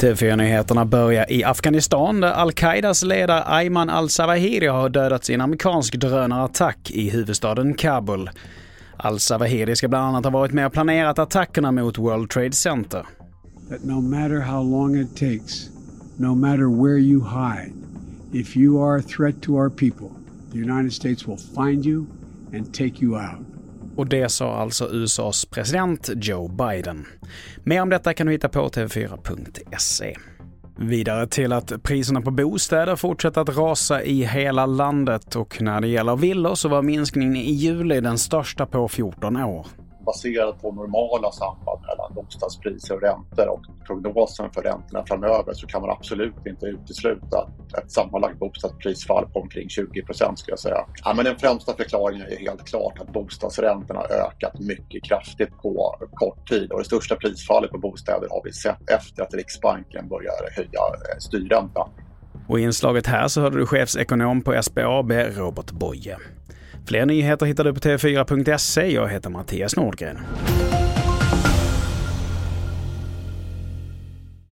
TV4-nyheterna börjar i Afghanistan där al-Qaidas ledare Ayman al-Zawahiri har dödats i en amerikansk drönarattack i huvudstaden Kabul. Al-Zawahiri ska bland annat ha varit med och planerat attackerna mot World Trade Center. That no matter how long it takes, no matter where you hide, if you are a threat to our people, the United States will find you and take you out. Och det sa alltså USAs president Joe Biden. Mer om detta kan du hitta på tv4.se. Vidare till att priserna på bostäder fortsätter att rasa i hela landet och när det gäller villor så var minskningen i juli den största på 14 år baserat på normala samband bostadspriser och räntor och prognosen för räntorna framöver så kan man absolut inte utesluta ett sammanlagt bostadsprisfall på omkring 20 procent skulle jag säga. Ja, men den främsta förklaringen är helt klart att bostadsräntorna ökat mycket kraftigt på kort tid och det största prisfallet på bostäder har vi sett efter att Riksbanken började höja eh, styrräntan. Och i inslaget här så hörde du chefsekonom på SBAB, Robert Boye. Fler nyheter hittar du på tv4.se. Jag heter Mattias Nordgren.